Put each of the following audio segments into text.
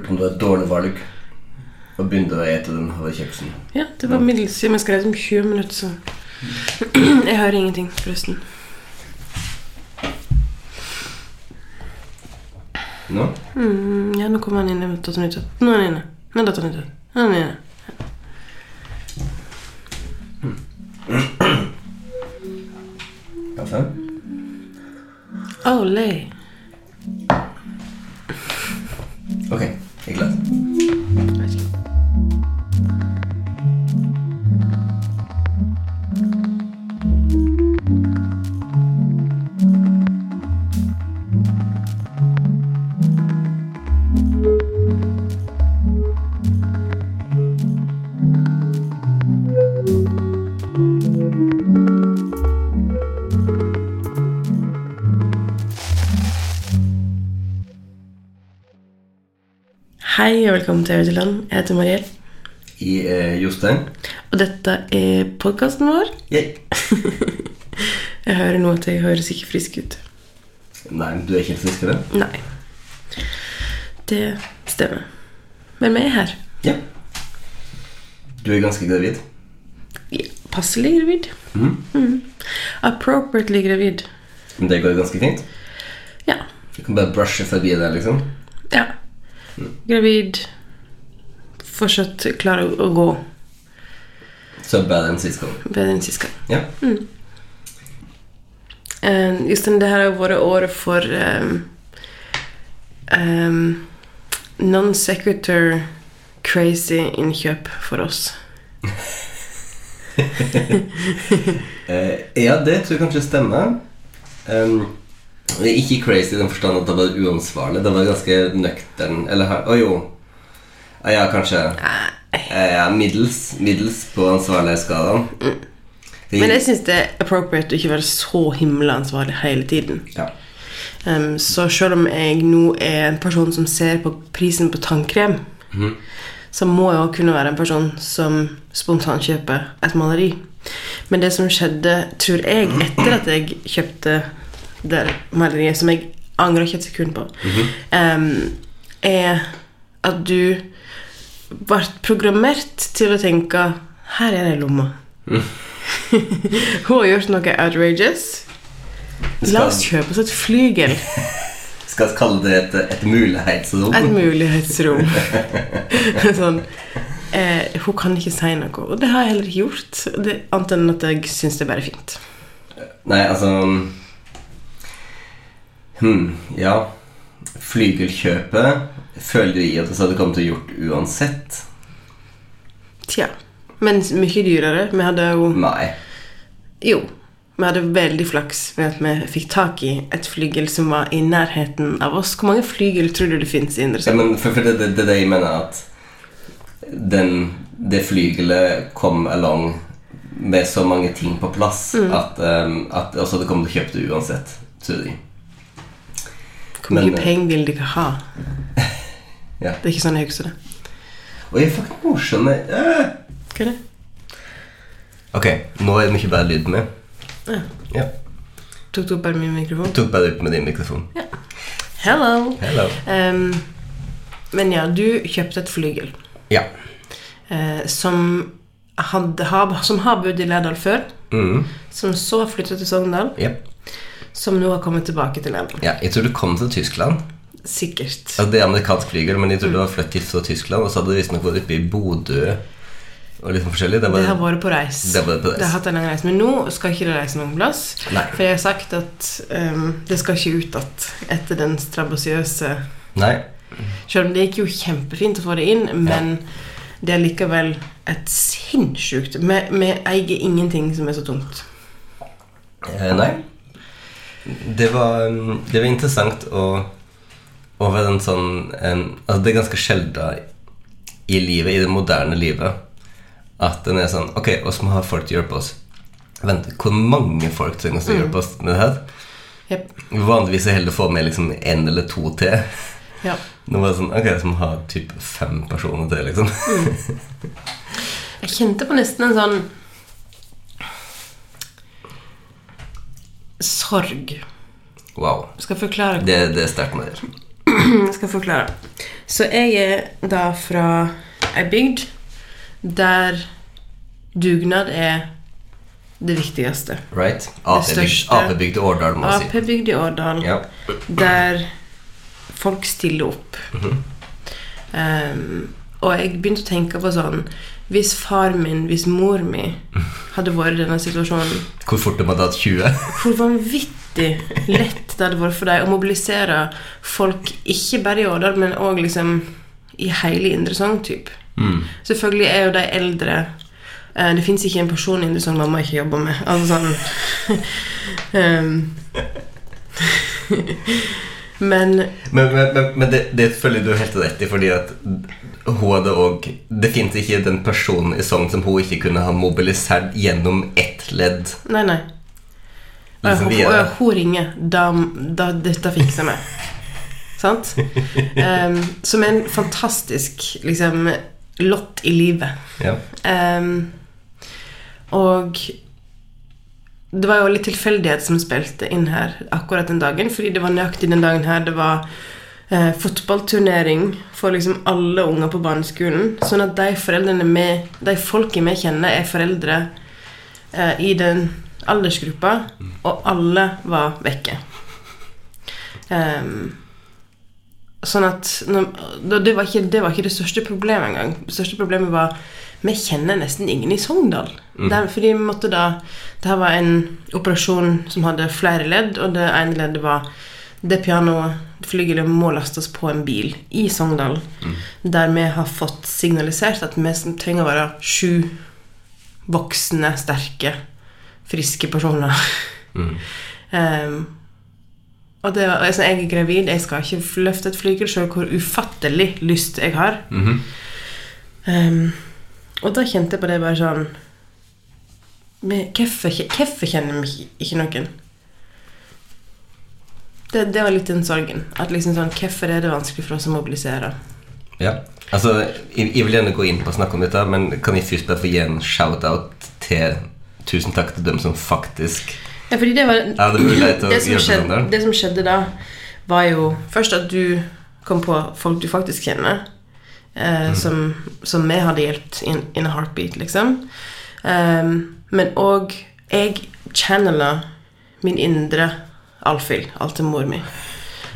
lurer på om det var et dårlig valg og begynte å ete den havrekjeksen. Ja, det var middels. jeg skrev om 20 minutter, så Jeg hører ingenting, forresten. Nå? Mm, ja, nå kommer han inn. Datteren ut. Nå er han inne. Nå er datteren ute. Nå er han inne. Ødeland. Jeg heter Mariell. I eh, Jostein. Og dette er podkasten vår. Yay. Jeg hører nå at jeg høres ikke frisk ut. Nei, du er ikke helt frisk i det? Nei. Det stemmer. Men vi er her. Ja. Du er ganske gravid. Ja, Passelig gravid. Mm. Mm. Appropriately gravid. Men det går ganske fint. Ja. Du kan bare brushe forbi det, liksom. ja. Gravid. Fortsatt klare å, gå Så bedre enn sist gang. bedre enn sist gang. Ja. Eh, Just det her har vært året for um, um, non sequitur crazy innkjøp for oss. uh, ja, det tror jeg kanskje stemmer. Um, det ikke crazy i den forstand at det var uansvarlig. Det var ganske nøktern Eller å Å jo. Ja, kanskje eh, ja, middels, middels på ansvarlighetsskalaen. Mm. Men jeg syns det er appropriate å ikke være så himla ansvarlig hele tiden. ja. Um, så selv om jeg nå er en person som ser på prisen på tannkrem, mm. så må jeg også kunne være en person som spontankjøper et maleri. Men det som skjedde, tror jeg, etter at jeg kjøpte det maleriet, som jeg angrer ikke et sekund på, um, er at du ble programmert til å tenke Her er det lomma. lomme. Hun har gjort noe outrageous. La oss kjøpe oss et flygel. Skal vi kalle det et, et mulighetsrom? Et mulighetsrom. sånn, eh, hun kan ikke si noe, og det har jeg heller ikke gjort. Det, annet enn at jeg syns det er bare fint. Nei, altså Hm, ja. Flygelkjøpet føler du i at det hadde kommet til å gjort uansett? Tja. Men mye dyrere. Vi hadde jo Nei. Jo. Vi hadde veldig flaks med at vi fikk tak i et flygel som var i nærheten av oss. Hvor mange flygel tror du det fins i Ja, Indresund? men for, for det, det, det jeg mener at den, det flygelet kom along med så mange ting på plass at, um, at også hadde kommet til å kjøpe det uansett, tror jeg. Hvor mye men- penger vil de ikke ha? Ja. Det er ikke sånn jeg husker det. Får ikke morsom øh. Hva er det? Ok, nå er det mye bedre lyd med. Ja. Ja. Tok du opp bare min mikrofon? Tok bare opp med din mikrofon. Hello! Hello. Um, men ja, du kjøpte et flygel. Ja. Uh, som, hadde, som har bodd i Lærdal før, Mm. som så flyttet til Sogndal, Yep. som nå har kommet tilbake til Lærdal. ja. Jeg tror du kom til Tyskland. Sikkert. Ja, det er amerikansk flygel, men de trodde det var flyttet til Tyskland, og så hadde det visstnok vært oppe i Bodø og litt sånn forskjellig. Det Det har vært på reis. Det har vært på reis. Det har hatt en lang reis. Men nå skal ikke det reise noen plass. Nei. For jeg har sagt at um, det skal ikke ut at etter den strabasiøse nei. Selv om det gikk jo kjempefint å få det inn, men det er likevel et sinnssykt Vi vi eier ingenting som er så tungt. Eh, nei. Det var, um, det var interessant å, å være en sånn en, Altså, det er ganske sjelden i livet, i det moderne livet, at en er sånn Ok, oss må ha folk til å hjelpe oss. Vent, hvor mange folk trenger oss til å hjelpe oss med det her? Yep. Vanligvis er jeg heller få med liksom én eller to til. Ja. Nå var det sånn Ok, så må vi ha typ fem personer til, liksom. Jeg kjente på nesten en sånn Sorg. Wow. Jeg skal forklare. Det, det er sterkt med det. Jeg skal forklare. Så jeg er da fra ei bygd der dugnad er det viktigste. Right? AP-bygd i Årdal, må man si. Ap-bygd i Årdal, Ja. der folk stiller opp. Mm -hmm. um, og jeg begynte å tenke på sånn Hvis far min, hvis mor mi hadde vært i denne situasjonen Hvor fort de hadde hatt 20? Hvor vanvittig lett det hadde vært for dem å mobilisere folk, ikke bare i Årdal, men òg liksom i hele Indre Sogn. typ. Mm. Selvfølgelig er jo de eldre eh, Det fins ikke en person i Indre Sogn mamma ikke jobber med. Altså sånn em, Men Men, men, men, det, det følger du helt rett i, fordi at hun hadde òg Det fins ikke den personen i Sogn som hun ikke kunne ha mobilisert gjennom ett ledd. Nei, nei. Liksom hun, hun ringer. Da, da dette fikser vi. Sant? Um, som er en fantastisk liksom, lott i livet. Ja. Um, og det var jo litt tilfeldighet som spilte inn her akkurat den dagen, fordi det var nøyaktig den dagen her det var eh, fotballturnering for liksom alle unger på barneskolen. Sånn at de foreldrene med, de folkene vi kjenner, er foreldre eh, i den aldersgruppa, og alle var vekke. Um, sånn at det, var ikke, det var ikke det største problemet engang. Det største problemet var vi kjenner nesten ingen i Sogndal. Der, fordi vi måtte da Det var en operasjon som hadde flere ledd, og det ene leddet var det pianoet, flygelet, må lastes på en bil i Sogndal. Der vi har fått signalisert at vi trenger å være sju voksne, sterke, friske personer. Mm. um, og det, altså, jeg er gravid, jeg skal ikke løfte et flygel, sjøl hvor ufattelig lyst jeg har. Mm -hmm. um, og da kjente jeg på det bare sånn Hvorfor kjenner vi ikke noen? Det, det var litt den sorgen. At liksom sånn, Hvorfor er det vanskelig for oss å mobilisere? ja. Altså, jeg, jeg vil gjerne gå inn på å snakke om dette, men kan vi først bare få gi en shout-out til Tusen takk til dem som faktisk Ja, fordi det var ja, det, det som, skjedde, det som skjedde da, var jo først at du kom på folk du faktisk kjenner, eh, som, som vi hadde hjulpet in, in a heartbeat, liksom. Um, men òg Jeg channela min indre Alfhild, altemor mi,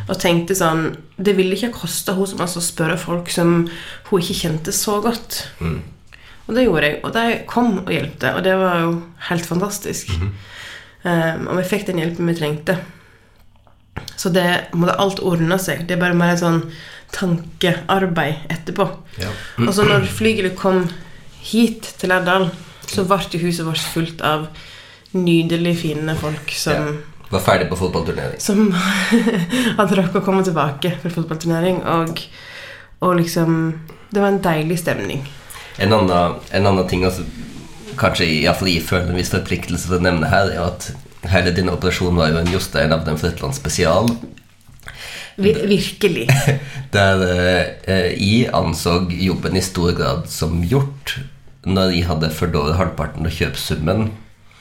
og tenkte sånn Det ville ikke ha kosta henne så mye å spørre folk som hun ikke kjente så godt. Mm. Og det gjorde jeg, og de kom og hjelpte, og det var jo helt fantastisk. Um, og vi fikk den hjelpen vi trengte. Så det måtte alt ordne seg. Det er bare mer et sånn tankearbeid etterpå. Ja. Og så når flygelet kom hit til Lærdal, så ble huset vårt fullt av nydelig fine folk som, Var ferdig på fotballturnering. som hadde rakk å komme tilbake fra fotballturnering. Og, og liksom Det var en deilig stemning. En annen, en annen ting også, Kanskje iallfall jeg føler en viss forpliktelse til å nevne her, er at hele denne operasjonen var jo en Jostein Avdem Fretland spesial. Vir virkelig. Der eh, jeg anså jobben i stor grad som gjort når jeg hadde fordåret halvparten av kjøpsummen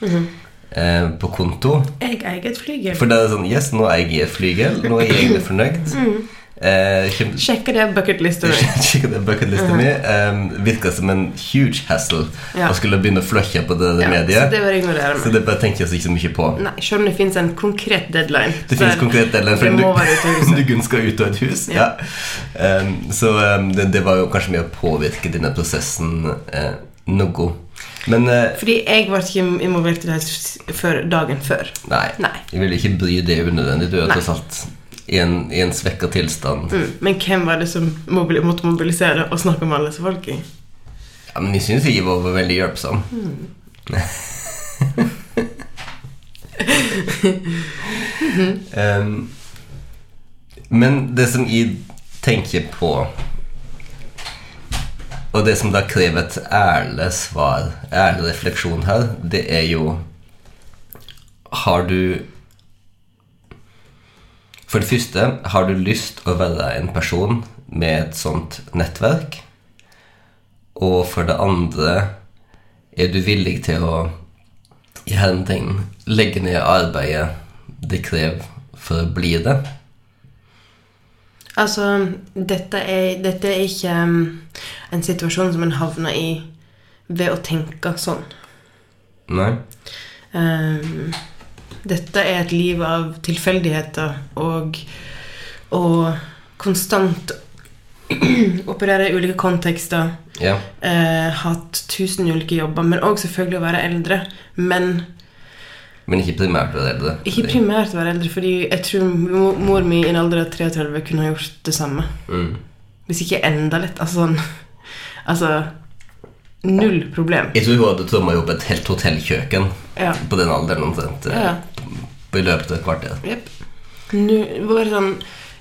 eh, på konto. Jeg eier et flygel. For det er sånn Yes, nå eier jeg et flygel. Nå er jeg egentlig fornøyd. Eh, kjem- Sjekka det bucketlista mi. Kikket det bucketlista mi. Um, Virka som en huge hassle Ja. å skulle begynne å flukke på det Ja, så mediet. det bare ignorerer meg. Så det bare tenker jeg ikke så mye på. Nei, Selv om det fins en konkret deadline. Det så er- konkret deadline for det du, du skal ut av et hus. Ja. Um, så um, det, det var jo kanskje med å påvirke denne prosessen uh, noe. Men uh, Fordi jeg ble ikke involvert i det før dagen før. nei, Nei. jeg vil ikke bry det unødvendig. Du er tross alt i en, i en svekka tilstand. Mm. Men hvem var det som mobili måtte mobilisere og snakke med alle disse folka? Ja, men jeg syns jeg var veldig hjelpsom. um, men det som jeg tenker på Og det som da krever et ærlig svar, ærlig refleksjon her, det er jo Har du For det første, har du lyst å være en person med et sånt nettverk? Og for det andre er du villig til å i hermetegn legge ned arbeidet det krever for å bli det? Altså, dette er, dette er ikke um, en situasjon som en havner i ved å tenke sånn. Nei? Um, dette er et liv av tilfeldigheter og, og konstant operere i ulike kontekster. Ja. Eh, hatt tusen ulike jobber, men òg selvfølgelig å være eldre. Men Men ikke primært å være eldre. ikke primært å være eldre, fordi jeg tror mor mi i en alder av 33 kunne ha gjort det samme. Mm. Hvis ikke enda litt. Altså sånn Altså Null problem. Jeg tror hun hadde tromma opp et helt hotellkjøkken Ja. på den alderen omtrent. eh, Ja. I løpet av et kvarter. Jepp. Bare sånn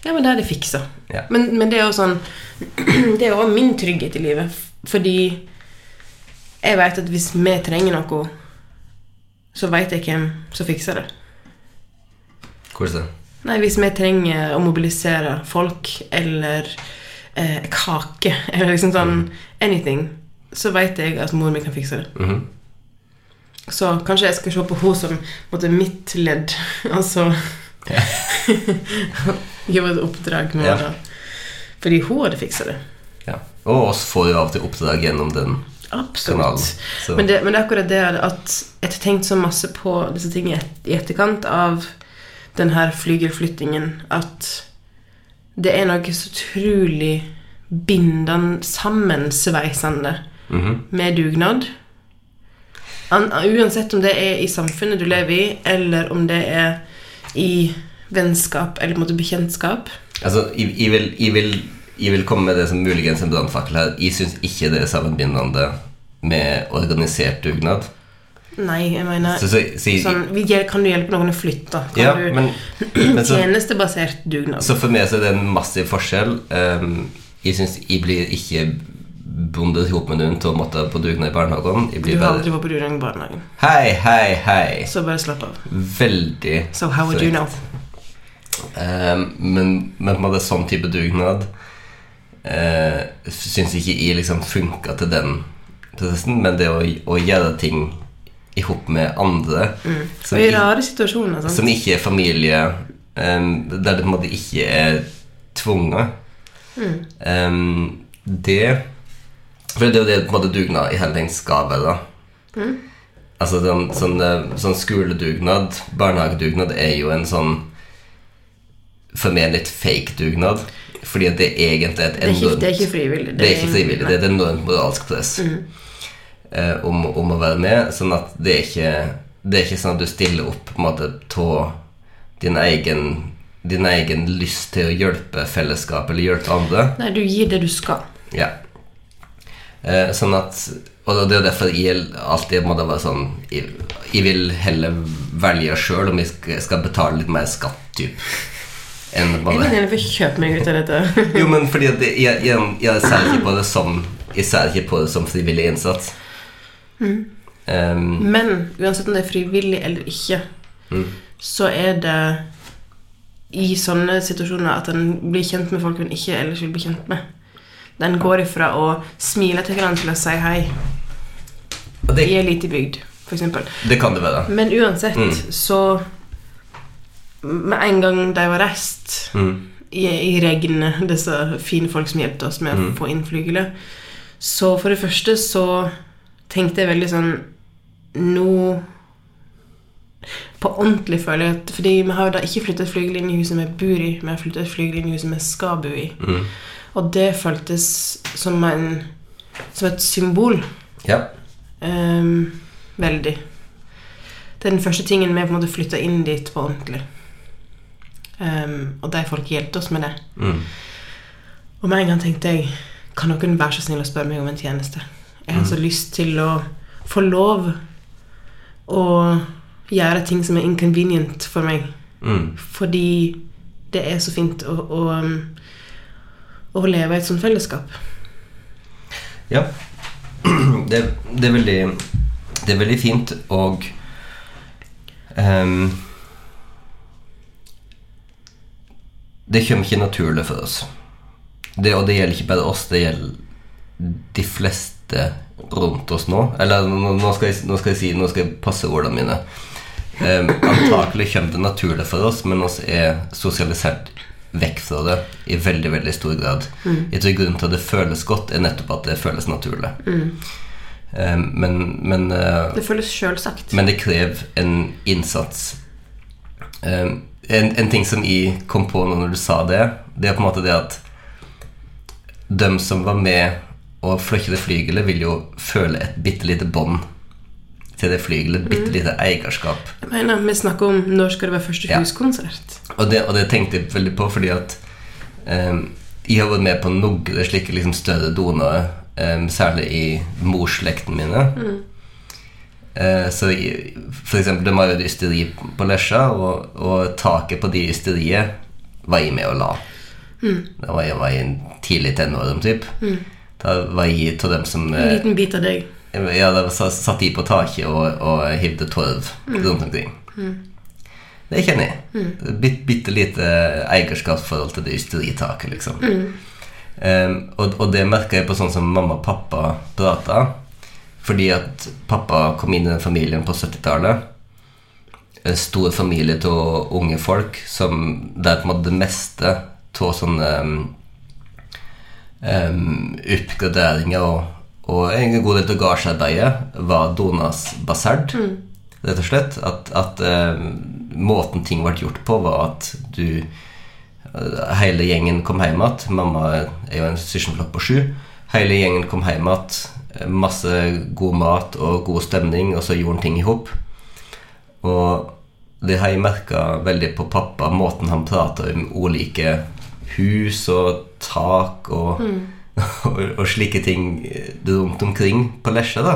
Ja, men det er det fiksa. Ja. Men, men det er jo sånn Det er jo min trygghet i livet. Fordi jeg vet at hvis vi trenger noe, så vet jeg hvem som fikser det. Hvordan? Nei, hvis vi trenger å mobilisere folk eller eh, kake eller liksom sånn anything, så vet jeg at mor mi kan fikse det. Mhm. Så kanskje jeg skal se på henne som måtte, mitt ledd, Altså så Ja. gjøre et oppdrag med Ja. Fordi hun hadde fiksa det. ja. Og oss får jo av og til oppdrag gjennom den kanalen. Absolutt. Så. Men det, men er akkurat det at jeg har tenkt så masse på disse tingene i etterkant av den her flygelflyttingen at det er noe så utrolig bindende, sammensveisende Mhm. med dugnad. An, uansett om det er i samfunnet du lever i, eller om det er i vennskap eller måte bekjentskap. Altså, jeg, jeg, vil, jeg, vil, jeg vil komme med det som muligens en brannfakkel her. Jeg syns ikke det er sammenbindende med organisert dugnad. Nei, jeg mener Så, så, så, sånn, Kan du hjelpe noen å flytte? Kan ja, du men, men så, Tjenestebasert dugnad. så for meg så er det en massiv forskjell. Um, jeg syns jeg blir ikke bundet ihop med noen til å måtte på dugnad i barnehagen. Jeg blir Du har aldri vært på dugnad i barnehagen. Hei, hei, hei. Så bare slapp av. Veldig So how would you know? Um, men, men på en måte sånn type dugnad uh, syns ikke jeg liksom funka til den prosessen. Men det å, å gjøre ting i hop med andre som, i i- rare situasjoner. Sant? som ikke er familie, um, der det på en måte ikke er tvunget um, Det For det er jo det på en måte dugnad i tatt skal være. Altså sånn, sånn, eh, sånn skoledugnad, barnehagedugnad, er jo en sånn For meg en litt fake dugnad. Fordi det er egentlig et enormt det er ikke frivillig. det er ikke frivillig. Det er et enormt moralsk press eh, om, om å være med. Sånn at det er ikke Det er ikke sånn at du stiller opp på en måte av din egen din egen lyst til å hjelpe fellesskap eller hjelpe andre. Nei, du gir det du skal. Ja. Eh, sånn at Og det er derfor jeg alltid må det være sånn Jeg, jeg vil heller velge sjøl om jeg skal, betale litt mer skatt, type. Enn Jeg vil bare gjerne få kjøpt meg ut av dette. Jo, men fordi det, jeg, jeg, jeg ser ikke på det som Jeg ser ikke på det som frivillig innsats. Um, Men uansett om det er frivillig eller ikke, Mm. så er det i sånne situasjoner at en blir kjent med folk en ikke ellers vil bli kjent med. Den går ifra å smile til hverandre til å si hei. det, I ei lita bygd, f.eks. det kan det være. Men uansett, Mm. så Med en gang de var reist Mm. i, i regnet, disse fine folk som hjelpte oss med å Mm. få inn flygelet, så for det første så tenkte jeg veldig sånn Nå På ordentlig føler jeg at Fordi vi har da ikke flyttet flygel inn i huset vi bor i, vi har flyttet flygel inn i huset vi skal bo i. Mm. Og det føltes som en Som et symbol. Ja. Um, veldig. Det er den første tingen vi på en måte flytta inn dit på ordentlig. Um, og de folk hjelpte oss med det. Mm. Og med en gang tenkte jeg Kan noen være så snill å spørre meg om en tjeneste? Jeg har så lyst til å få lov å gjøre ting som er inconvenient for meg. Mm. Fordi det er så fint å, å, um, å leve i et sånt fellesskap. Ja. Det, det, er veldig, det er veldig fint, og um, Det kommer ikke naturlig for oss. Det, og det gjelder ikke bare oss, det gjelder de fleste rundt oss nå. Eller nå, skal, jeg, nå skal jeg si Nå skal jeg passe ordene mine. Um, antakelig kommer det naturlig for oss, men oss er sosialisert vekk fra det i veldig veldig stor grad. Jeg tror grunnen til at det føles godt, er nettopp at det føles naturlig. Eh, men, men, eh, Det føles sjølsagt. men det krever en innsats. Eh, en, en ting som jeg kom på nå når du sa det, det er på en måte det at de som var med og fløy det flygelet, vil jo føle et bitte lite bånd til det flygelet. Et bitte lite eierskap. Jeg mener, Vi snakker om når skal det være første Ja. huskonsert. Og det, og det tenkte jeg veldig på fordi at um, jeg har vært med på noen slike liksom større doner, um, særlig i morsslekten mine. Eh, så f.eks. de har jo et ysteri på Lesja, og, og taket på de ysteriet var jeg med og la. Da var jeg, var jeg en tidlig tenåring, typ. Da var jeg av dem som En eh, liten bit av deg. Ja, da satt de på taket og, og hivde torv rundt omkring. Det kjenner jeg. Bitt, bitte lite eierskapsforhold til det ysteritaket, liksom. Um, og, og det merka jeg på sånn som mamma og pappa prata. Fordi at pappa kom inn i den familien på 70-tallet. En stor familie av unge folk som der på en måte det meste av sånne um, oppgraderinger og, og en god del av gardsarbeidet var Donas basert. Rett og slett. At, at eh, måten ting ble gjort på, var at du eh, Hele gjengen kom hjem igjen. Mamma er jo en søskenflokk på sju. Hele gjengen kom hjem igjen. Masse god mat og god stemning, og så gjorde han ting i hop. Og det har jeg merka veldig på pappa, måten han prater om ulike hus og tak og, og, og slike ting rundt omkring på Lesja. da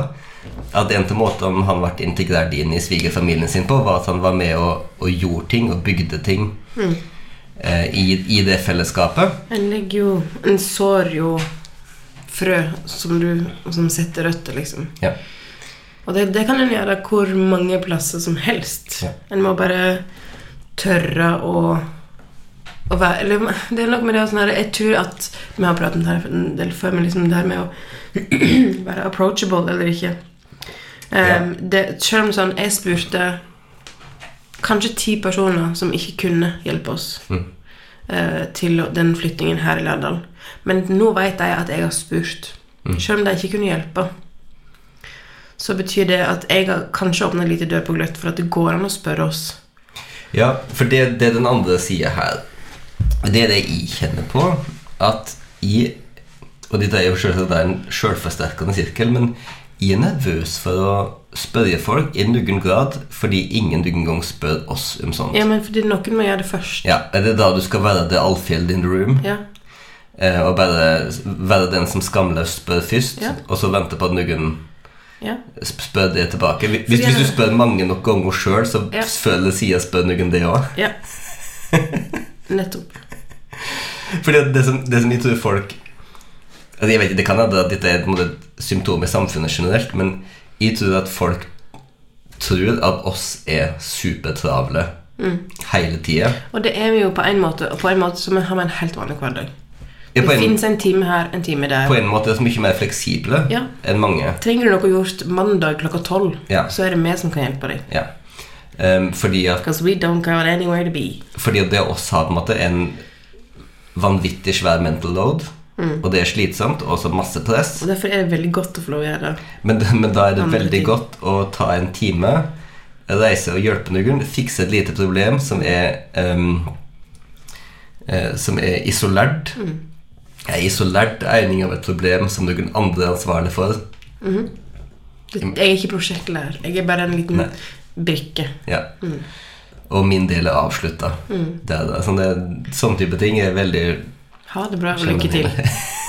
At en av måtene han ble integrert inn i svigerfamilien sin på, var at han var med og, og gjorde ting og bygde ting eh, i, i det fellesskapet. En legger jo En sår jo frø som du Som setter røtter, liksom. Ja. Og det, det kan en gjøre hvor mange plasser som helst. Ja. En må bare tørre å være Eller det er noe med det å sånn her Jeg tror at Vi har pratet om det her en del før, men liksom det her med å være approachable eller ikke. Um, det, selv om sånn Jeg spurte kanskje ti personer som ikke kunne hjelpe oss eh, til den flyttingen her i Lærdal. Men nå vet jeg at jeg har spurt. Selv om de ikke kunne hjelpe så betyr det at jeg har kanskje åpna en liten dør på gløtt for at det går an å spørre oss. Ja, for det, det er den andre sida her. Det er det jeg kjenner på. At jeg Og dette er jo selvsagt en selvforsterkende sirkel, men jeg er nervøs for å spørre folk i noen grad fordi ingen noen gang spør oss om sånt. Ja, men fordi noen må gjøre det først. Ja, Er det da du skal være the Alfjeld in the room? Ja. Eh, og bare være den som skamløst spør først, Ja. og så vente på at noen ja. spør det tilbake? Hvis, hvis du spør mange nok ganger sjøl, så Ja. føler sida spør noen det òg. ja. Nettopp. Fordi det som, det som jeg tror folk altså Jeg vet ikke, Det kan hende at dette er et symptom i samfunnet generelt, men jeg tror at folk tror at oss er supertravle hele tida. Og det er vi jo på en måte, og på en måte så har vi en helt vanlig hverdag. Ja, Det fins en time her, en time der. på en måte er så mye mer fleksible Ja. enn mange. Trenger du noe gjort mandag klokka tolv, Ja. så er det vi som kan hjelpe deg. Ja. Ehm, fordi, at, Because we don't got anywhere to be. fordi at det også har på en måte en vanvittig svær mental load, og det er slitsomt, og så masse press. Og Derfor er det veldig godt å få lov å gjøre det. Men, men da er det Andre veldig tid. godt å ta en time, reise og hjelpe noen, fikse et lite problem som er um, uh, Som er isolert. Mm. Er isolert egning av et problem som noen andre er ansvarlig for. Det- Jeg er ikke prosjektlærer. Jeg er bare en liten Nei. Brikke. Ja. Og min del er avslutta. Mm. Det er det. Sånn, det, sånn type ting er veldig Ha det bra, og lykke til.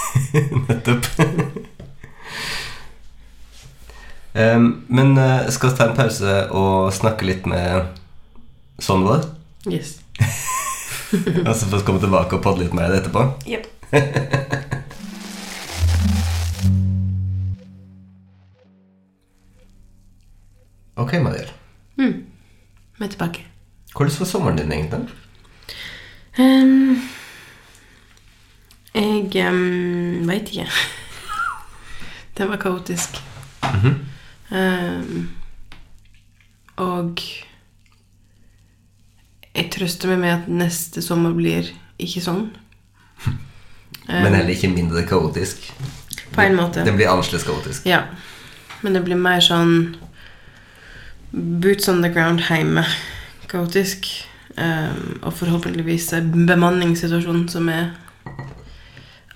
Nettopp. um, men eh, skal vi ta en pause og snakke litt med sånn vår? Yes. Og så får vi komme tilbake og podde litt mer etterpå? Yep. Er tilbake. Hvordan var sommeren din, egentlig? Um, jeg um, veit ikke. det var kaotisk. um, og jeg trøster meg med at neste sommer blir ikke sånn. Men heller ikke mindre kaotisk. På en måte. Det blir annerledes kaotisk. Ja. Men det blir mer sånn boots on the ground hjemme. Kaotisk. Um, og forhåpentligvis en bemanningssituasjon som er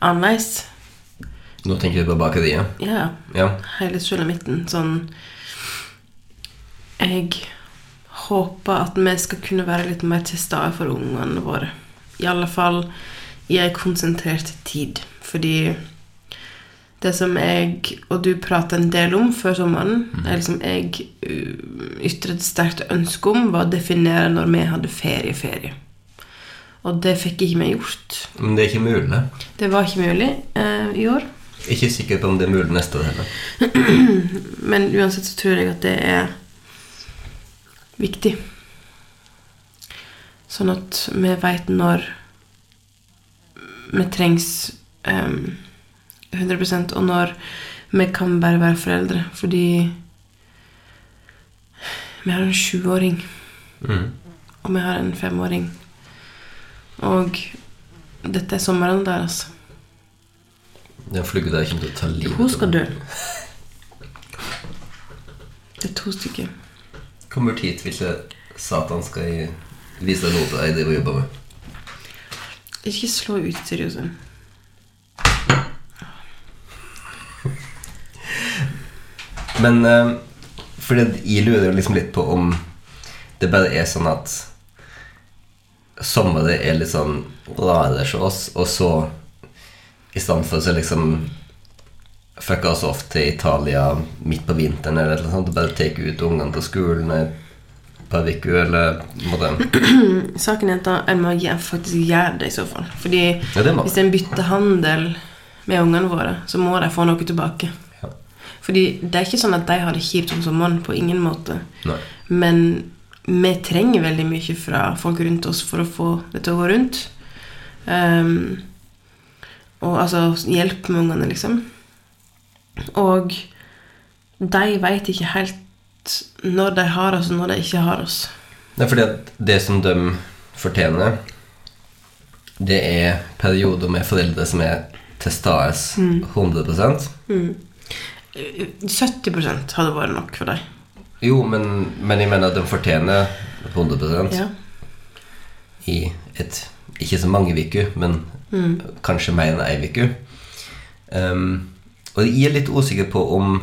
annerledes. Nå tenker du på bakeriet? Ja. Ja. Hele sulamitten. Sånn Jeg håper at vi skal kunne være litt mer til stede for ungene våre. I alle fall i ei konsentrert tid. Fordi det som jeg og du prater en del om før sommeren, eller som jeg uh, ytret sterkt ønske om, var å definere når vi hadde ferie-ferie. Og det fikk ikke vi gjort. Men det er ikke mulig. Det var ikke mulig eh, i år. Ikke sikker på om det er mulig neste år heller. Men uansett så tror jeg at det er viktig. Sånn at vi veit når vi trengs em, 100% og når vi kan bare være foreldre. Fordi vi har en sjuåring, Mm. og vi har en femåring. Og dette er sommeren deres. Ja, for der kommer til å ta livet Hun skal dø. Det er to stykker. Kommer hit, vil Satan skal vise deg noe jeg driver og jobber med. Ikke slå ut, seriøst. Men eh, fordi jeg lurer liksom litt på om det bare er sånn at sommeren er litt sånn rare for oss, og så i stedet for så liksom fucka oss off til Italia midt på vinteren eller noe sånt, og bare tar ut ungene til skolen et par uker, eller måte Saken er at en må faktisk gjøre det i så fall. Fordi Ja, hvis en bytter handel med ungene våre, så må de få noe tilbake. Fordi det er ikke sånn at de har det kjipt om sommeren. På ingen måte. Nei. Men vi trenger veldig mye fra folk rundt oss for å få det til å gå rundt. Um, og altså hjelp med ungene, liksom. Og de veit ikke helt når de har oss, og når de ikke har oss. Det er fordi at det som de fortjener, det er perioder med foreldre som er til stede 100 70% hadde vært nok for deg. Jo, men, men jeg mener at de fortjener 100 Ja. i et Ikke så mange uker, men kanskje mer enn ei uke. Um, og jeg er litt usikker på om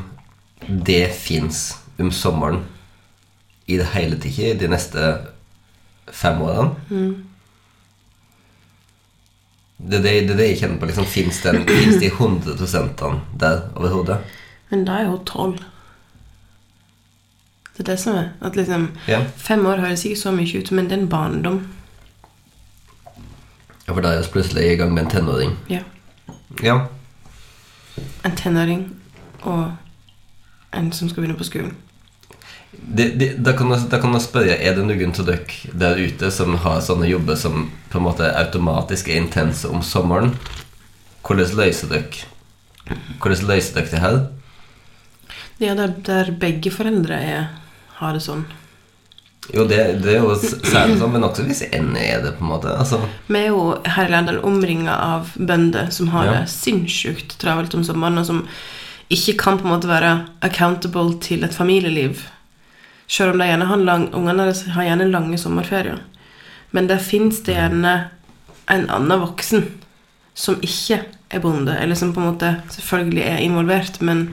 det fins om sommeren i det hele tatt de neste fem årene. Det er det, det det jeg kjenner på. liksom Fins de 100 der overhodet? Men da er hun tolv. Det er det som er. At liksom Ja. Fem år høres ikke så mye ut, men det er en barndom. Ja, for da er vi plutselig i gang med en tenåring. Ja. Ja. En tenåring og en som skal begynne på skolen. Det, det, da, kan jeg, da kan jeg spørre Er det noen av dere der ute som har sånne jobber som på en måte automatisk er intense om sommeren? Hvordan løser dere Hvordan løser dere det her? Ja, der, der begge foreldre er, har det sånn. Jo, det, det er jo særlig sånn, men også hvis en er det, på en måte. Altså, Vi er jo her i Lærdal omringa av bønder som har Ja. det sinnssykt travelt om sommeren, og som ikke kan på en måte være accountable til et familieliv. Selv om de gjerne har lang, ungene har gjerne lange sommerferier. Men der fins det gjerne en annen voksen som ikke er bonde, eller som på en måte selvfølgelig er involvert, men,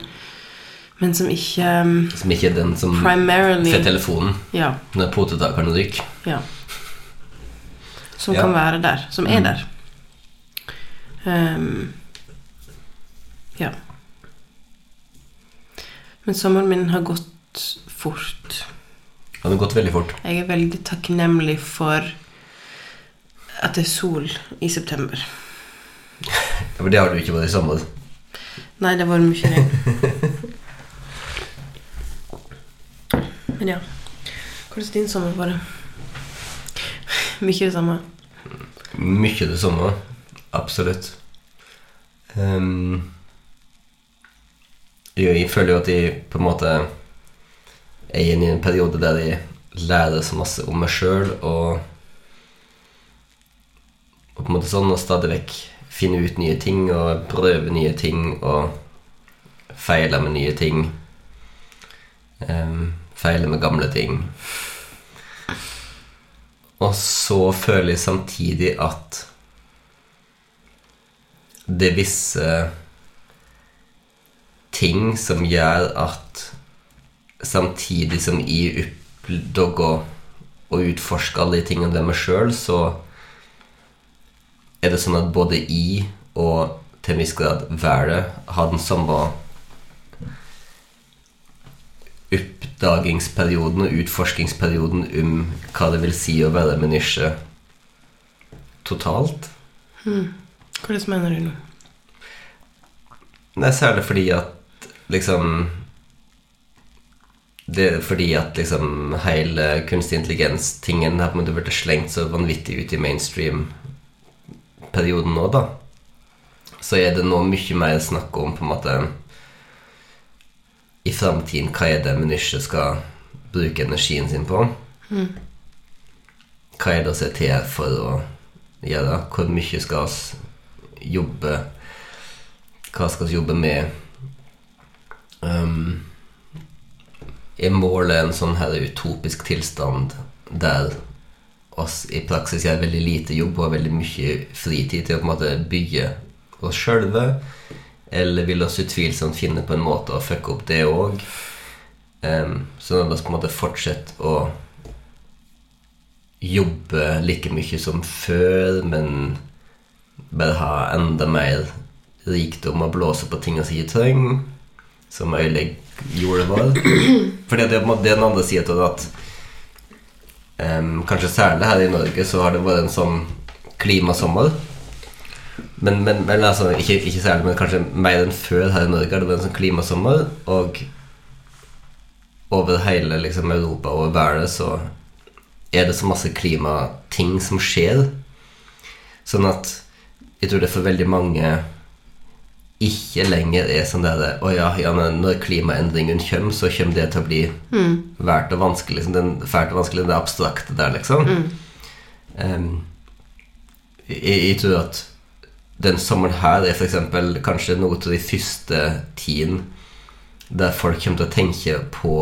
men som ikke um, som ikke er den som får telefonen Ja. når potetakeren ryker. Ja. Som Ja. kan være der. Som er der. Um, ja. Men sommeren min har gått fort. Det har gått veldig fort. Jeg er veldig takknemlig for at det er sol i september. Ja, For det har du ikke vært i sommer. Nei, det var mye regn. Men ja. Hvordan din sommer var det? Mye det samme. Mye det samme. Absolutt. Um, jo, jeg føler jo at jeg på en måte er i en periode der jeg lærer så masse om meg sjøl, og og på en måte sånn, og stadig vekk finner ut nye ting og prøver nye ting og feiler med nye ting. Um, feile med gamle ting. Og så føler jeg samtidig at det er visse ting som gjør at samtidig som jeg oppdager og utforsker alle de tingene der meg sjøl, så er det sånn at både jeg og til en viss grad været har den samme oppdagingsperioden og utforskingsperioden om hva det vil si å være menneske totalt. Hvordan mener du nå? Nei, særlig fordi at liksom Det er fordi at liksom hele kunstig intelligens-tingen har på en måte blitt slengt så vanvittig ut i mainstream-perioden nå, da. Så er det nå mye mer snakk om på en måte i framtiden hva er det mennesket skal bruke energien sin på. Hva er det vi er til for å gjøre? Hvor mye skal vi jobbe Hva skal vi jobbe med? Um, er målet en sånn her utopisk tilstand der oss i praksis gjør veldig lite jobb og har veldig mye fritid til å på en måte bygge oss sjølve? Eller vil oss utvilsomt finne på en måte å fucke opp det òg? Um, så la vi på en måte fortsette å jobbe like mye som før, men bare ha enda mer rikdom og blåse på ting som ikke trenger, som ødelegger jorda vår. Fordi det er på en måte den andre sida av det at um, Kanskje særlig her i Norge så har det vært en sånn klimasommer. Men, men, men altså, ikke, ikke særlig, men kanskje mer enn før her i Norge har det vært en sånn klimasommer. Og over hele liksom, Europa og verden så er det så masse klimating som skjer. Sånn at jeg tror det for veldig mange ikke lenger er sånn der Å ja, ja, når klimaendringen kommer, så kommer det til å bli fælt og vanskelig. Liksom, den, fælt og vanskelig, det abstrakte der, liksom. Um, jeg, jeg tror at den sommeren her er f.eks. kanskje noe av de første tiden der folk kommer til å tenke på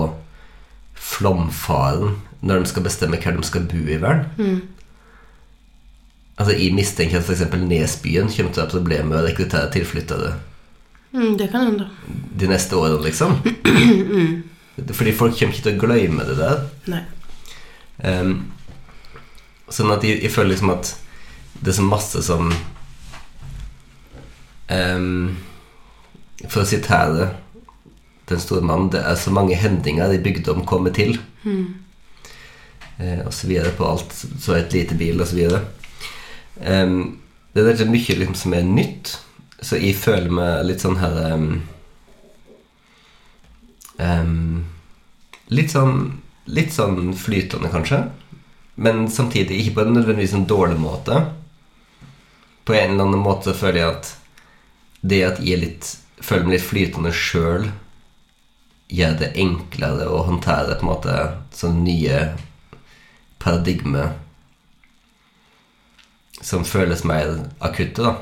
flomfaren når de skal bestemme hvor de skal bo i verden. Altså, Jeg mistenker at f.eks. Nesbyen kommer til å ha problemer med å rekruttere tilflyttere Mm, det kan hende. de neste årene, liksom. Fordi folk kommer ikke til å glemme det der. Nei. Um, sånn at jeg, jeg føler liksom at det er så masse som ehm, For å sitere den store mannen Det er så mange hendinger i bygdom kommer til. Eh, og så videre på alt. Så et lite bil, og så videre. Um, det er ikke mye liksom, som er nytt, så jeg føler meg litt sånn her um, um, Litt sånn Litt sånn flytende, kanskje. Men samtidig ikke på en nødvendigvis en dårlig måte. På en eller annen måte føler jeg at det at jeg litt, føler meg litt flytende sjøl, gjør det enklere å håndtere på en måte sånne nye paradigmer som føles mer akutte, da,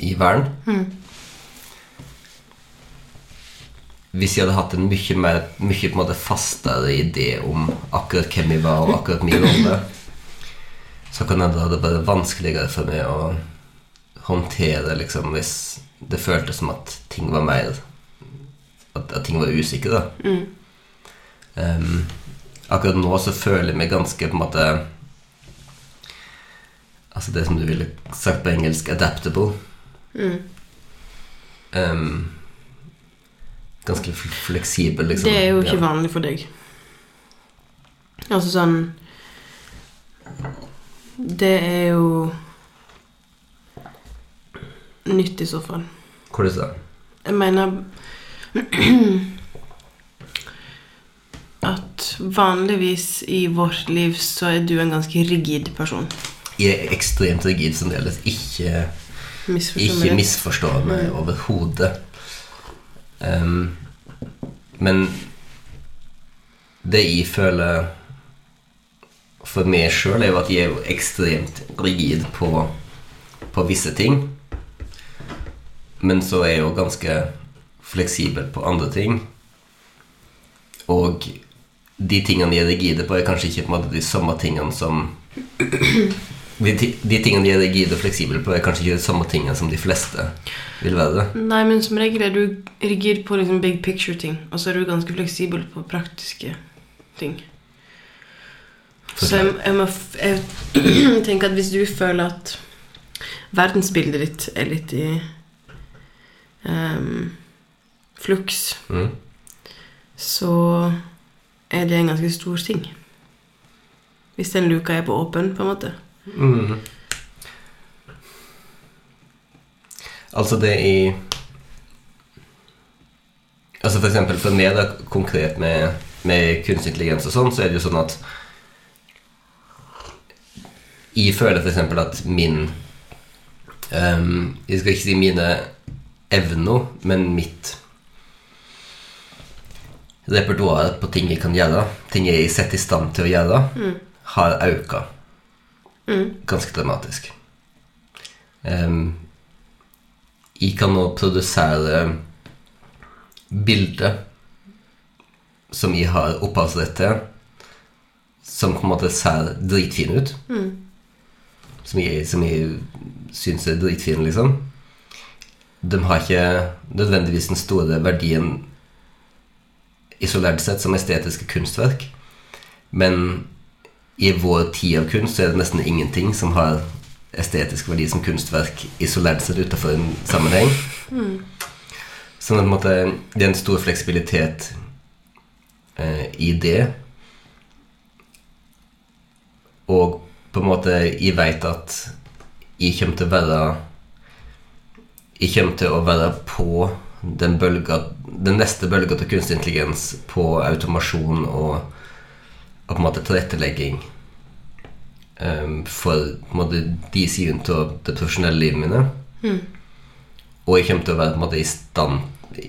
i verden. Hvis jeg hadde hatt en mye, mer, mye på en måte fastere idé om akkurat hvem jeg var, og akkurat min rolle, så kan det hadde vært vanskeligere for meg å håndtere liksom, hvis det føltes som at ting var mer At, at ting var usikre, da. Em, akkurat nå så føler jeg meg ganske på en måte Altså det som du ville sagt på engelsk 'adaptable'. Em, ganske fl- fleksibel, liksom. Det er jo ikke Ja. vanlig for deg. Altså sånn Det er jo nytt i så fall. Hvordan da? Jeg mener At vanligvis i vårt liv så er du en ganske rigid person. Jeg er ekstremt rigid fremdeles. Ikke, ikke misforstå meg overhodet. Um, men det jeg føler for meg sjøl, er jo at jeg er ekstremt rigid på, på visse ting. Men så er jeg jo ganske fleksibel på andre ting. Og de tingene jeg er rigide på, er kanskje ikke på en måte de samme tingene som de, de tingene jeg er rigide og fleksible på, er kanskje ikke de samme tingene som de fleste vil være. Nei, men som regel er du rigid på liksom big picture-ting, og så er du ganske fleksibel på praktiske ting. Så jeg, jeg, må, jeg tenker at hvis du føler at verdensbildet ditt er litt i ehm, Flux, Mm. så er det en ganske stor ting. Hvis den luka er på åpen, på en måte. Mm. Altså det i Altså for eksempel for meg da, konkret med, med kunstig intelligens og sånn, så er det jo sånn at Jeg føler eksempel at min um, Jeg skal ikke si mine evner, men mitt repertoar på ting jeg kan gjøre, ting jeg er sett i stand til å gjøre, har økt ganske dramatisk. Um, jeg kan nå produsere bilder som jeg har opphavsrett til, som på en måte ser dritfine ut. Som jeg, som jeg syns er dritfine, liksom. De har ikke nødvendigvis den store verdien isolert sett som estetiske kunstverk, men i vår tid av kunst så er det nesten ingenting som har estetisk verdi som kunstverk isolert sett utenfor en sammenheng. Sånn at måte, det er en stor fleksibilitet eh, i det. Og på en måte jeg vet at jeg kommer til å være Jeg kommer til å være på den, bølga, den neste bølga til kunstig intelligens på automasjon og, og på en måte tilrettelegging um, for på en måte, de sidene av det profesjonelle livet mine. Og jeg kommer til å være på en måte i stand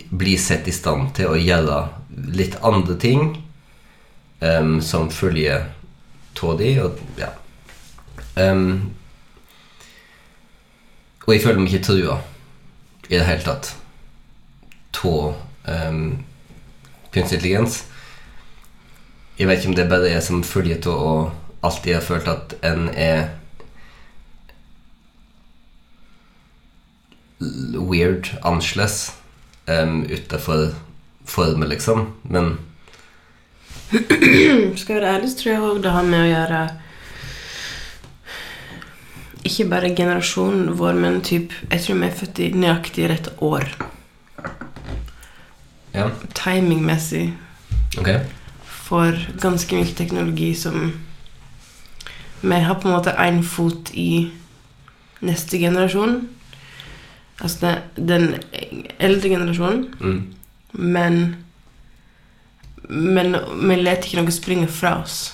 bli sett i stand til å gjøre litt andre ting um, som følger av de. Og, ja. um, og jeg føler meg ikke trua i det hele tatt av um, kunstig intelligens. Jeg vet ikke om det bare er som følge av å alltid ha følt at en er weird, annerledes um, utenfor formen, liksom. Men Skal jeg være ærlig, så tror jeg òg det har med å gjøre Ikke bare generasjonen vår, men typ Jeg tror vi er født i nøyaktig rett år. ja, Timingmessig ok. for ganske mye teknologi som Vi har på en måte én fot i neste generasjon. Altså den eldre generasjonen. Mm. Men Men vi lar ikke noe springe fra oss.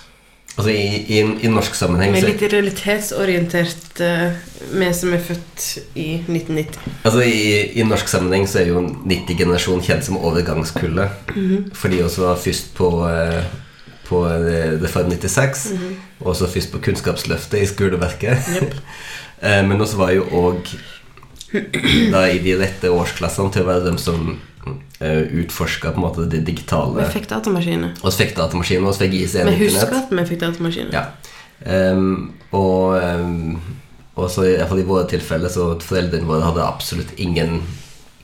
Altså i, i, i norsk sammenheng Vi er litt realitetsorientert, uh, vi som er født i 1990. altså i, I norsk sammenheng så er jo 90-generasjonen kjent som overgangskullet. Fordi også var først på uh, på eh, Reform 96, og så først på Kunnskapsløftet i skoleverket. Eh, Men også var jo òg i de rette årsklassene til å være dem som uh, utforska på en måte det Vi digitale. fikk datamaskiner. Så fikk datamaskiner, så fikk Vi husker Internett. at vi fikk datamaskiner. Ja. Um, og, um, og så i, i våre tilfeller så foreldrene våre hadde absolutt ingen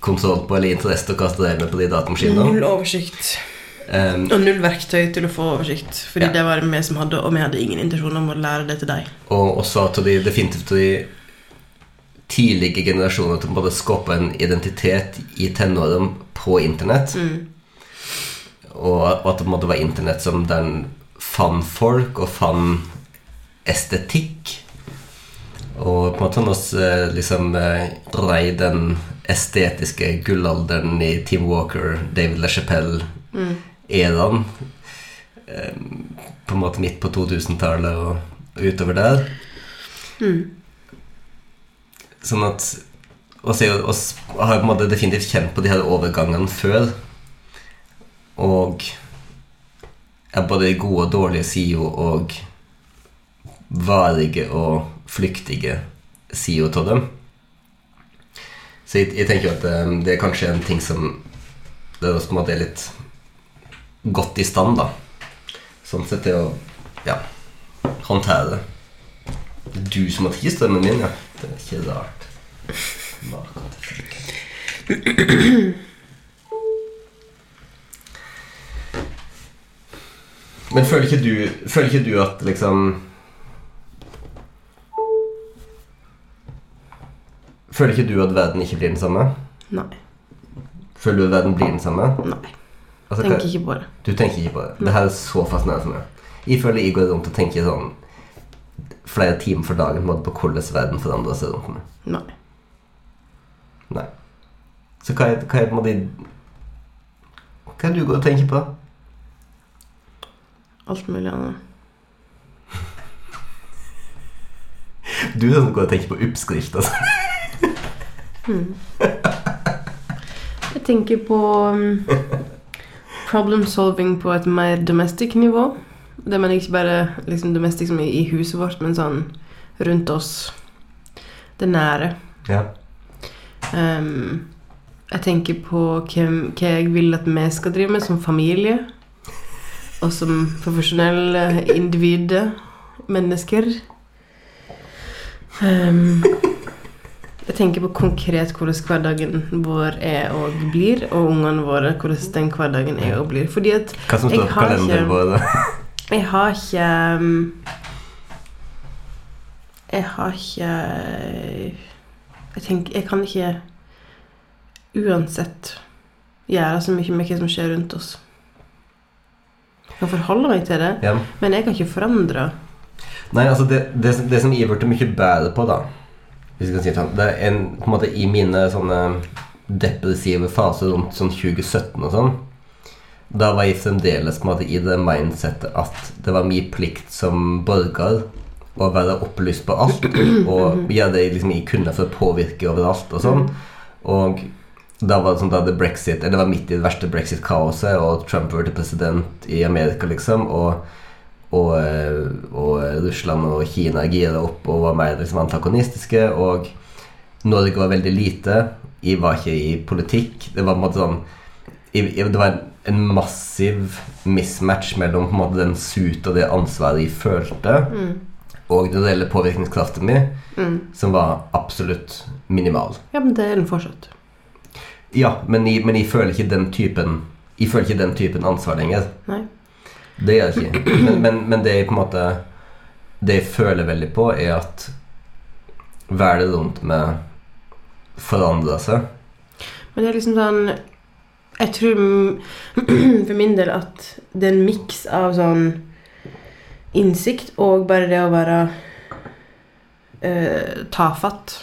kontroll på eller interesse til å kaste drev med på de datamaskinene. Null oversikt. Um, Og null verktøy til å få oversikt. Fordi Ja. det var det vi som hadde, og vi hadde ingen intensjon om å lære det til deg. og også at de definitivt de tidlige generasjoner til å både skape en identitet i tenårene på internett. Og at det måtte være internett som den fant folk og fant estetikk. Og på en måte han også liksom eh, rei den estetiske gullalderen i Tim Walker, David LaChapelle-æraen eh, På en måte midt på 2000-tallet og, utover der. Sånn at jo- oss har på en måte definitivt kjent på de her overgangene før. Og er både gode og dårlige sider og varige og flyktige sider av dem. Så jeg, jeg tenker at det, det er kanskje en ting som det er også på en måte er litt godt i stand, da. Sånn sett til å ja, håndtere det. Du som har tatt stemmen min, ja. Det er ikke rart. Maken til flikke. Men føler ikke du, føler ikke du at liksom Føler ikke du at verden ikke blir den samme? Nei. Føler du at verden blir den samme? Nei. Altså, Tenker ikke på det. Du tenker ikke på det. Det her er så fascinerende for meg. Jeg føler jeg går rundt og tenker sånn flere timer for dagen på, på hvordan verden forandrer seg rundt meg. Nei. Nei. Så hva er, hva er på en måte Hva er det du går og tenker på? Alt mulig annet. Du er sånn som går og tenker på oppskrift altså. sånn. Jeg tenker på um, problem solving på et mer domestic nivå. Det mener jeg ikke bare liksom det som i, i huset vårt, men sånn rundt oss. Det nære. Ja. Um, jeg tenker på hvem, hva jeg vil at vi skal drive med som familie. Og som profesjonelle individer. Mennesker. Um, jeg tenker på konkret hvordan hverdagen vår er og blir, og ungene våre hvordan den hverdagen er og blir. Fordi at Hva som står på kalenderen vår? da? Jeg har ikke um, Jeg har ikke Jeg tenker Jeg kan ikke uansett gjøre så mye med hva som skjer rundt oss. Jeg kan forholde meg til det, Ja. men jeg kan ikke forandre. Nei, altså det, det, det som jeg ble mye bedre på, da Hvis jeg kan si det sånn Det er en, på en måte i mine sånne depressive faser rundt sånn 2017 og sånn Da var jeg fremdeles måte i det mindsettet at det var min plikt som borger å være opplyst på alt og gjøre det liksom jeg kunne for å påvirke overalt og sånn. Og da var det sånn da det brexit Eller det var midt i det verste brexit-kaoset, og Trump ble president i Amerika, liksom. Og og, eh, og Russland og Kina gira opp og var mer liksom, antagonistiske. Og Norge var veldig lite. Jeg var ikke i politikk. Det var en måte sånn jeg, jeg, Det var en, en massiv mismatch mellom på en måte den suit og det ansvaret jeg følte, Mm. og den reelle påvirkningskraften min, Mm. som var absolutt minimal. Ja, men det er den fortsatt. Ja, men jeg, men jeg føler ikke den typen Jeg føler ikke den typen ansvar lenger. Nei. Det gjør jeg ikke. Men, men, men det jeg på en måte Det jeg føler veldig på, er at verden rundt meg forandrer seg. Men det er liksom sånn Jeg tror for min del at det er en miks av sånn innsikt og bare det å være uh, tafatt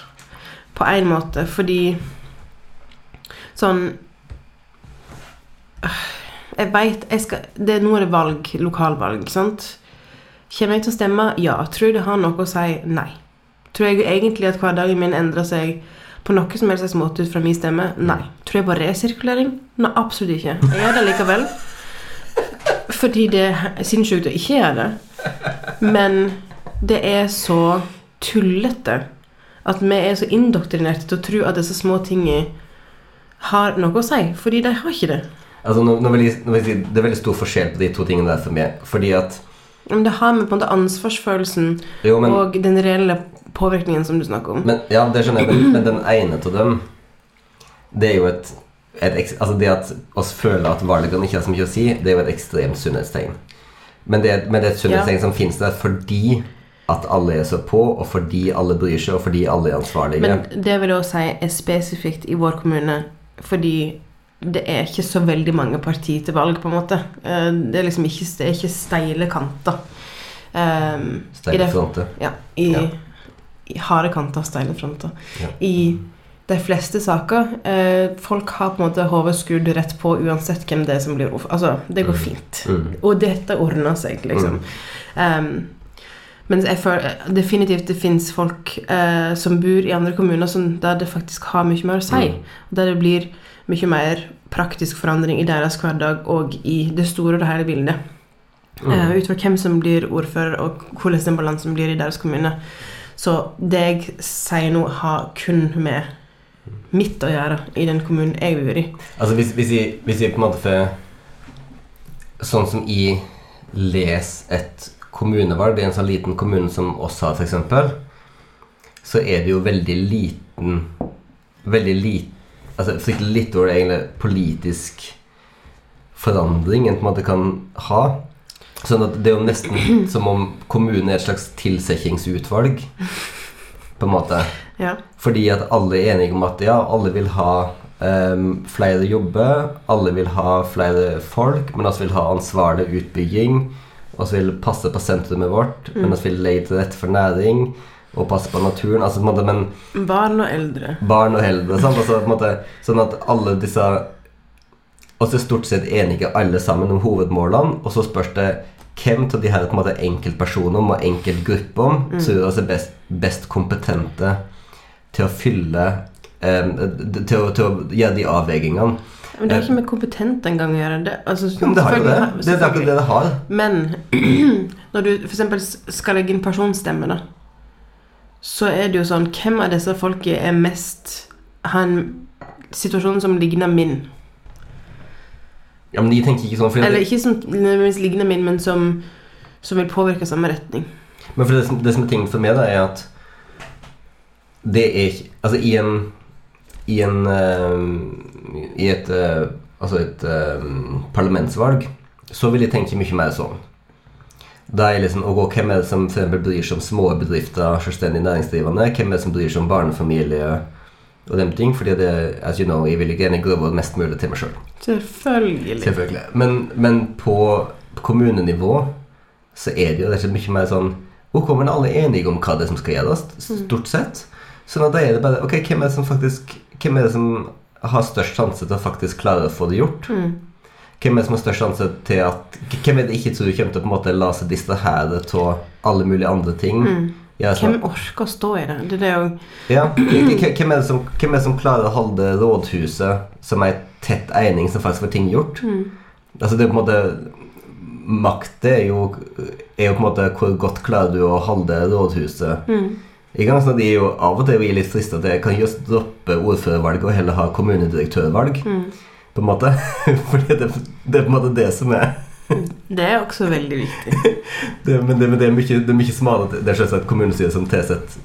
på en måte, fordi sånn uh, Jeg veit det, Nå er det valg, lokalvalg, sant? Kommer jeg til å stemme? Ja. Tror jeg det har noe å si? Nei. Tror jeg egentlig at hverdagen min endrer seg på noe som helst måte ut fra min stemme? Nei. Tror jeg på resirkulering? Nei, absolutt ikke. Jeg gjør det likevel. Fordi det er sinnssykt å ikke gjøre det. Men det er så tullete at vi er så indoktrinerte til å tro at disse små tingene har noe å si. Fordi de har ikke det. Altså, nå, nå vil jeg, nå vil jeg det er veldig stor forskjell på de to tingene der for meg. Fordi at Men det har med på en måte ansvarsfølelsen Jo, men, og den reelle påvirkningen som du snakker om. men Ja, det skjønner jeg, men, men den ene av dem Det er jo et, et Altså det at oss føler at valgene ikke har så mye å si, det er jo et ekstremt sunnhetstegn. Men det, men det er et sunnhetstegn som finnes der fordi at alle er så på, og fordi alle bryr seg, og fordi alle er ansvarlige. Men det vil jeg også si er spesifikt i vår kommune, fordi det er ikke så veldig mange partier til valg, på en måte. Eh, Det er liksom ikke, det er ikke steile kanter. Um, Steile fronter. Ja, i, Ja. Harde kanter, og steile fronter. Ja. I de fleste saker eh, Folk har på en måte hodet skrudd rett på uansett hvem det er som blir. Altså, det går fint. Mm. Og dette ordner seg, liksom. Um, men jeg føler definitivt det fins folk eh, som bor i andre kommuner som, der det faktisk har mye mer å si. Mm. Der det blir mye mer praktisk forandring i deres hverdag og i det store og det hele bildet. eh, ut fra hvem som blir ordfører, og hvordan den balansen blir i deres kommune. Så det jeg sier nå, har kun med mitt å gjøre i den kommunen jeg bor i. Altså hvis, hvis, jeg, hvis jeg på en måte får Sånn som jeg leser et kommunevalg i en sånn liten kommune som oss har, f.eks., så er det jo veldig liten Veldig liten Altså fryktelig lite ord egentlig politisk forandring en på en måte kan ha. Sånn at det er jo nesten som om kommunen er et slags tilsettingsutvalg. På en måte. Ja. Fordi at alle er enige om at ja, alle vil ha um, flere jobber, alle vil ha flere folk, men også vil ha ansvarlig utbygging. Så vil passe på sentrumet vårt, men også vil legge til rette for næring og passe på naturen. Altså, på en måte, men Barn og eldre. barn og eldre. Sant? Altså, på en måte, sånn at alle disse Og så er stort sett enige alle sammen om hovedmålene, og så spørs det hvem av de her på en måte enkeltpersonene og enkeltgruppene mm. som er best, best kompetente til å fylle eh, til, å, til å gjøre de avveiningene. Men det har ikke med kompetent engang å gjøre. Det, altså, Jo, det har jo det. Det er akkurat det det har. Men når du f.eks. skal legge inn personstemme, da, så er det jo sånn Hvem av disse folka er mest har en situasjon som ligner min? Ja, men de tenker ikke sånn. Eller ikke som nødvendigvis ligner min, men som, som vil påvirke samme retning. Men for det, som, det som er tingen for meg, da, er at det er ikke Altså, i en I en uh, I et uh, Altså et uh, parlamentsvalg så vil jeg tenke mye mer sånn. Da er liksom, og Hvem er det som for bryr seg om små bedrifter, selvstendig næringsdrivende? Hvem er det som bryr seg om barnefamilie og den ting? Fordi det, as you know, jeg vil ikke gjerne grove mest mulig til meg sjøl. Selvfølgelig. Selvfølgelig. Men, men på kommunenivå så er det jo og slett mye mer sånn Ok, men alle er enige om hva det er som skal gjøres, stort sett. At da er det bare Ok, hvem er det som faktisk Hvem er det som har størst sjanse til å faktisk klare å få det gjort? Mm. Hvem er det som har størst sjanse til at Hvem er det ikke tror kommer til å på en måte la seg distrahere av alle mulige andre ting? Ja, Hvem orker å stå i det? Det er det jo ja. Hvem er, det som, hvem er det som klarer å holde rådhuset som ei tett eining som faktisk får ting gjort? Altså det er på en måte Makt er jo, er jo på en måte hvor godt klarer du å holde rådhuset i gang. sånn at de er jo Av og til blir litt frista til Kan just droppe ordførervalget og heller ha kommunedirektørvalg. På en måte Fordi det, det er på en måte det som er Det er også veldig viktig. det, men, det, men det er mye, det er mye smalere Det er selvsagt kommunestyret som tilsetter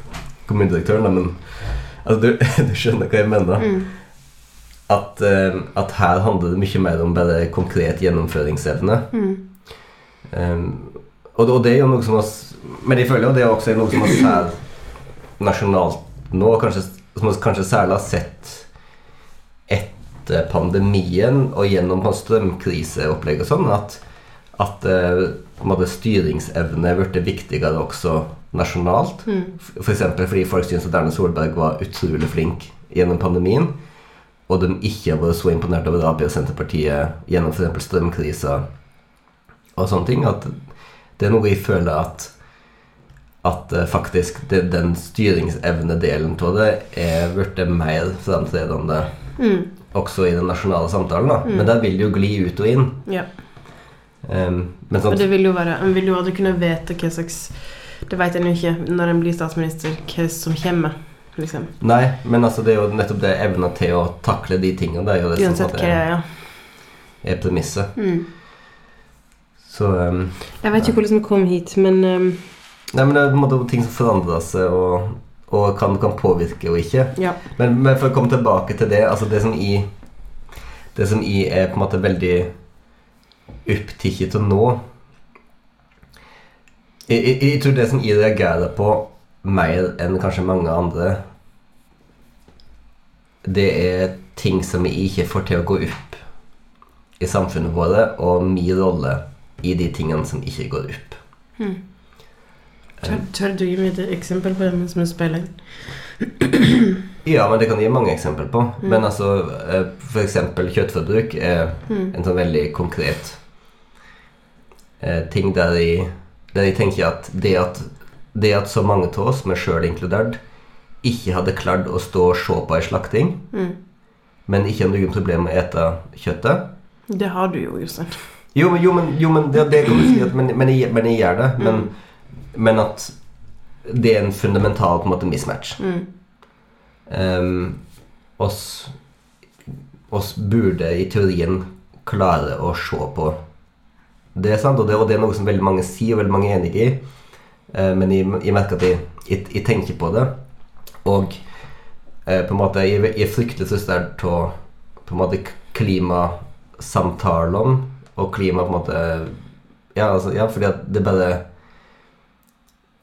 kommunedirektøren, men altså, du, du skjønner hva jeg mener. At, uh, at her handler det mye mer om bare konkret gjennomføringsevne. Um, og, og det er jo noe som oss Men jeg føler jo det er også noe som oss her nasjonalt nå, kanskje, som vi kanskje særlig har sett etter pandemien og gjennom på strømkriseopplegg og sånn, at, at eh, styringsevne er blitt viktigere også nasjonalt. F.eks. fordi folk syns at Erna Solberg var utrolig flink gjennom pandemien, og de ikke har vært så imponert over Ap og Senterpartiet gjennom f.eks. strømkrisa og sånne ting. At det er noe jeg føler at at eh, faktisk det, den styringsevnedelen av det er blitt mer framtredende også i den nasjonale samtalen. da Men der vil det jo gli ut og inn. Ja. Um, men Og sånn, det vil jo være En vil jo aldri kunne vite hva slags Det vet en jo ikke når en blir statsminister, hva som kommer. Liksom. Nei, men altså det er jo nettopp det evna til å takle de tingene. Det er jo det som Uansett hva det er. ja. er premisset. Så um, Jeg vet ikke hvordan vi kom hit, men um, Nei, men det er på en måte ting som forandrer seg, og, og kan, kan påvirke og ikke. ja. Men, men for å komme tilbake til det Altså det som i Det som i er på en måte veldig opptatt av nå jeg, jeg, jeg tror det som jeg reagerer på mer enn kanskje mange andre Det er ting som jeg ikke får til å gå opp i samfunnet våre, og min rolle i de tingene som ikke går opp. Tør, tør du gi meg et eksempel på det mens vi spiller? Ja, men det kan jeg gi mange eksempler på. Men altså, f.eks. for eksempel kjøttforbruk er en sånn veldig konkret eh, ting der jeg, der jeg tenker at det at, det at så mange av oss, meg sjøl inkludert, ikke hadde klart å stå og se på ei slakting, men ikke hadde noe problem med å ete kjøttet, Det har du jo, Jostein. Jo, men, jo, men, jo, men det, det kan du si at Men, men, jeg, men jeg gjør det. Men, men at det er en fundamental på en måte mismatch. Mm. Um, oss, oss burde i teorien klare å se på det, er sant? Og det, og det er noe som veldig mange sier, og veldig mange er enig i. Uh, men jeg, jeg merker at jeg, jeg, jeg tenker på det. Og uh, på en måte jeg, jeg frykter så sterkt av klimasamtalene og klima på en måte Ja, altså, ja fordi at det bare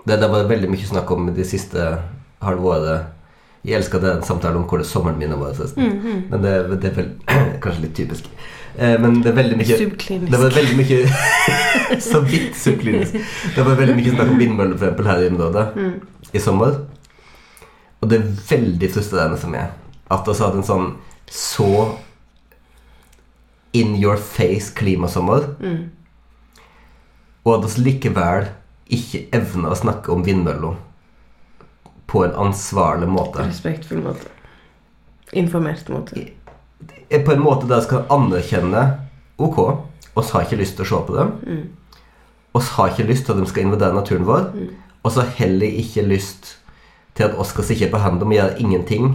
det, det er bare veldig mye snakk om de siste halve året. Jeg elsker den samtalen om hvordan sommeren min var. forresten. Men det, det er vel kanskje litt typisk. Eh, men det er veldig mye Subklinisk. Det var veldig mye Så vidt subklinisk. Det var veldig mye snakk om vindmøller for eksempel, her i området i sommer. Og det er veldig frustrerende for meg at vi har hatt en sånn så in your face klimasommer, og at vi likevel ikke evner å snakke om vindmøller på en ansvarlig måte. Respektfull måte. Informert måte. på en måte der jeg skal anerkjenne Ok, oss har ikke lyst til å se på dem. Oss har ikke lyst til at de skal invadere naturen vår. Og så har heller ikke lyst til at oss skal sitte på hendene og gjøre ingenting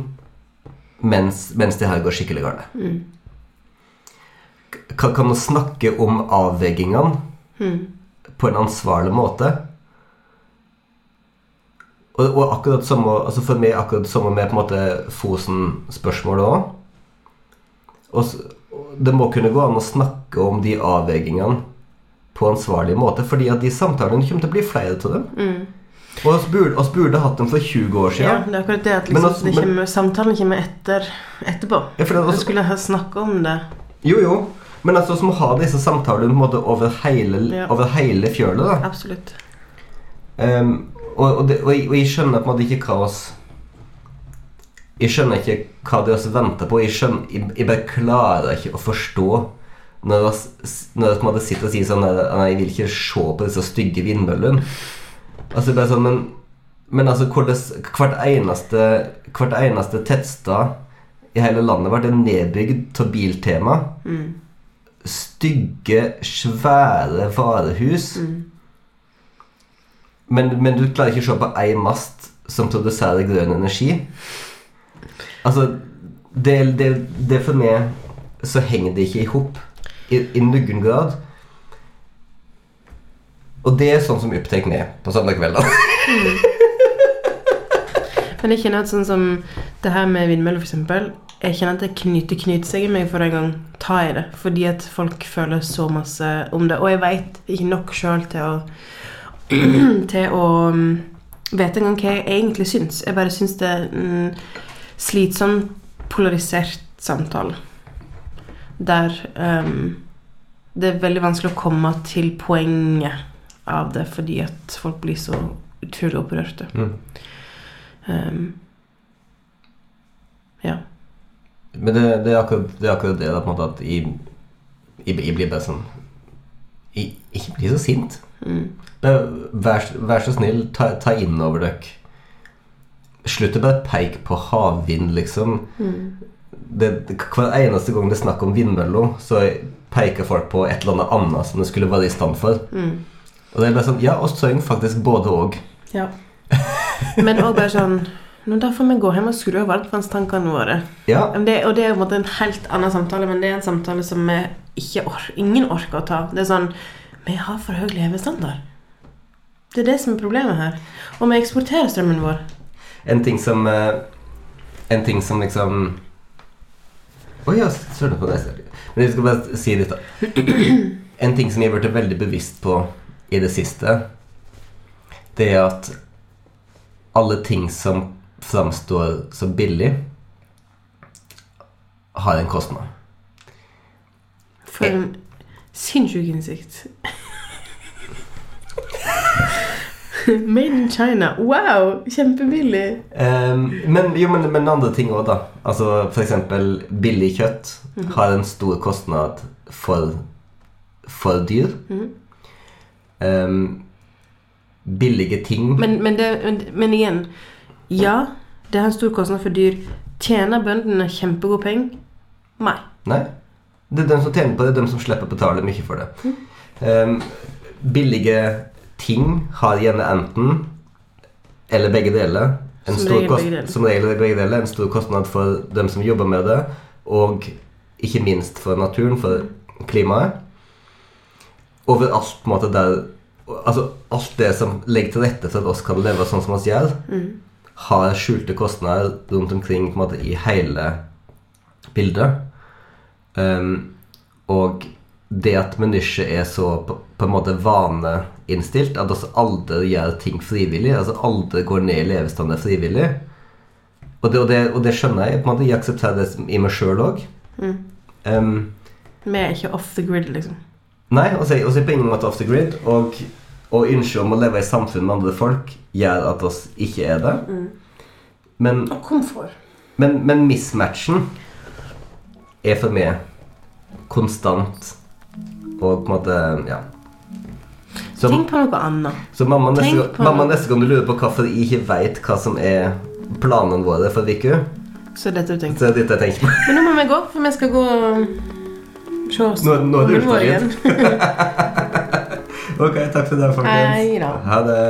mens, mens det her går skikkelig galt. Kan, kan man snakke om avveggingene på en ansvarlig måte? Og, og akkurat samme, altså for meg akkurat samme med på en måte Fosen-spørsmålet òg. Og det må kunne gå an å snakke om de avveiningene på ansvarlig måte, fordi at de samtalene kommer til å bli flere av dem. Og oss burde, oss burde hatt dem for 20 år siden. Ja, det er akkurat det at Men liksom, altså, det men- kommer, samtalen kommer etter, etterpå. Ja, det også- skulle ha snakka om det. Jo, jo. Men altså, vi må ha disse samtalene på en måte over hele, Ja. over hele fjølet. da. Absolutt. Ehm, og, og, det, og, jeg, og jeg skjønner på en måte ikke hva oss Jeg skjønner ikke hva det er oss venter på. Jeg, skjønner, jeg, jeg bare klarer ikke å forstå når oss, når måte sitter og sier sånn Nei, jeg vil ikke se på disse stygge vindmøllene. Altså bare sånn, men, men altså hvordan, hvert, eneste, hvert eneste tettsted i hele landet er nedbygd av biltema. Stygge, svære varehus. Men, men du klarer ikke å se på ei mast som produserer grønn energi. Altså, det, det, det for meg så henger det ikke i hop i, i noen grad. Og det er sånn som opptar meg på søndag kveld. da. Men jeg kjenner at sånn som det her med vindmøller, eksempel Jeg kjenner at det knyter, knyter seg i meg for en gang ta i det. Fordi at folk føler så masse om det. Og jeg veit ikke nok sjøl til å Til å um, vite engang hva jeg egentlig syns. Jeg bare syns det er en slitsom, polarisert samtale. Der um, det er veldig vanskelig å komme til poenget av det fordi at folk blir så utrolig opprørte. Mm. Um, ja. Men det, det, er akkurat, det er akkurat det da, på en måte at jeg, jeg, jeg blir bare sånn jeg, Ikke blir så sint. Bare Vær, vær så snill, ta, ta inn over dere. Slutt å bare peke på havvind, liksom. Mm. det, hver eneste gang det er snakk om vindmøller, så peker folk på et eller annet annet som det skulle være i stand for. Og det er bare sånn Ja, oss trenger faktisk både og. ja. Men òg bare sånn Nå Da får vi gå hjem og skru av varmtvannstankene våre. Ja, Det, og det er på en måte en helt annen samtale, men det er en samtale som vi ikke or ingen orker å ta. Det er sånn Vi har for høy levestandard. Det er det som er problemet her. Og vi eksporterer strømmen vår. En ting som eh, En ting som liksom Å ja, søren på det. Men jeg skal bare si litt, da. En ting som jeg har blitt veldig bevisst på i det siste, det er at alle ting som framstår så billig, har en kostnad. For en sinnssyk innsikt. Made in China. Wow! Kjempebillig. Um, men, jo, men, men andre ting òg, da. Altså eksempel billig kjøtt har en stor kostnad for, for dyr. Ehm, billige ting Men, men, det, men, igjen Ja, det har en stor kostnad for dyr. Tjener bøndene kjempegode penger? Nei. Nei. Det er dem som tjener på det, det er dem som slipper å betale mye for det. Um, billige ting har gjerne enten eller begge deler. En Som stor regel begge deler. Som regel begge deler. En stor kostnad for dem som jobber med det, og ikke minst for naturen, for klimaet. Overalt på en måte der Altså alt det som legger til rette for at oss kan leve sånn som oss gjør, har skjulte kostnader rundt omkring på en måte i hele bildet. Um, og det at mennesket er så på, på en måte vaneinnstilt, at vi aldri gjør ting frivillig, altså aldri går ned i levestandard frivillig og det, og, det, og det skjønner jeg. på en måte Jeg aksepterer det i meg sjøl òg. Mm. Um, Vi er ikke off the grid, liksom. nei, og så er jeg på ingen måte off the grid. Og, og ønsket om å leve i samfunn med andre folk gjør at oss ikke er det. Men Og komfort. Men, men mismatchen er for meg konstant og på en måte Ja. Så, Tenk på noe annet. så mamma, neste, mamma neste gang du lurer på hvorfor jeg ikke veit hva som er planene våre for uka, Så dette du tenker. så er dette jeg tenker på. Men nå må vi gå, for vi skal gå og se oss Nå- nå er det igjen. Ok, takk for det, folkens. Hei da. Ha det.